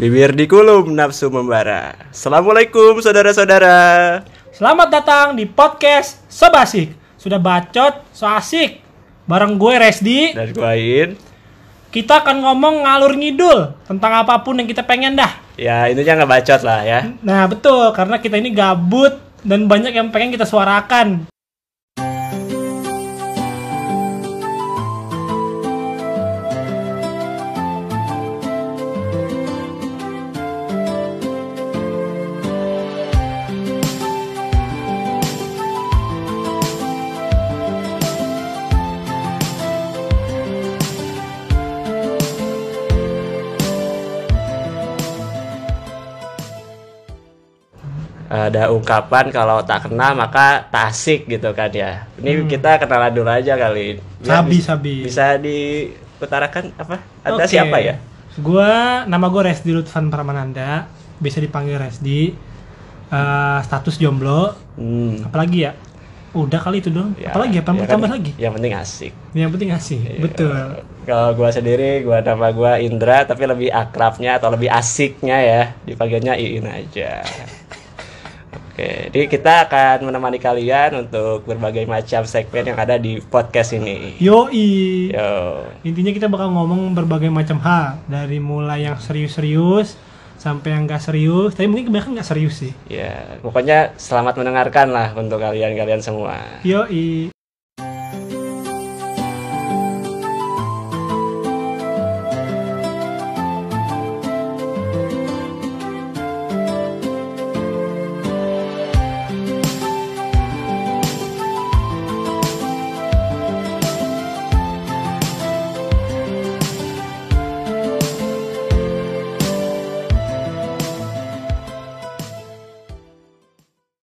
Bibir dikulum, nafsu membara. Assalamualaikum saudara-saudara. Selamat datang di podcast Sobasik. Sudah bacot, so asik. Bareng gue Resdi, Dan gue Ain. kita akan ngomong ngalur ngidul tentang apa pun yang kita pengen dah. Ya intinya nggak bacot lah ya. Nah betul, karena kita ini gabut dan banyak yang pengen kita suarakan. Ada ungkapan kalau tak kenal maka tak asik gitu kan ya. Ini kita kenalan dulu aja kali. Biar Sabi, sabi. Bisa diutarakan apa? Ada Oke. siapa ya? Gua, nama gue Resdi Lutfan Pramananda, bisa dipanggil Resdi. Eh, status jomblo, Hmm. apalagi ya? Udah kali itu dong. Ya, apalagi apa? ya tambah kan, lagi? Yang penting asik. Yang penting asik. Iya. Betul. Kalau gua sendiri, gua nama gua Indra, tapi lebih akrabnya atau lebih asiknya ya dipanggilnya Iin aja. Oke, jadi kita akan menemani kalian untuk berbagai macam segmen yang ada di podcast ini. Yoi. Yo, Intinya kita bakal ngomong berbagai macam hal dari mulai yang serius-serius sampai yang gak serius. Tapi mungkin kebanyakan gak serius sih. ya, pokoknya selamat mendengarkan lah untuk kalian-kalian semua. Yoi.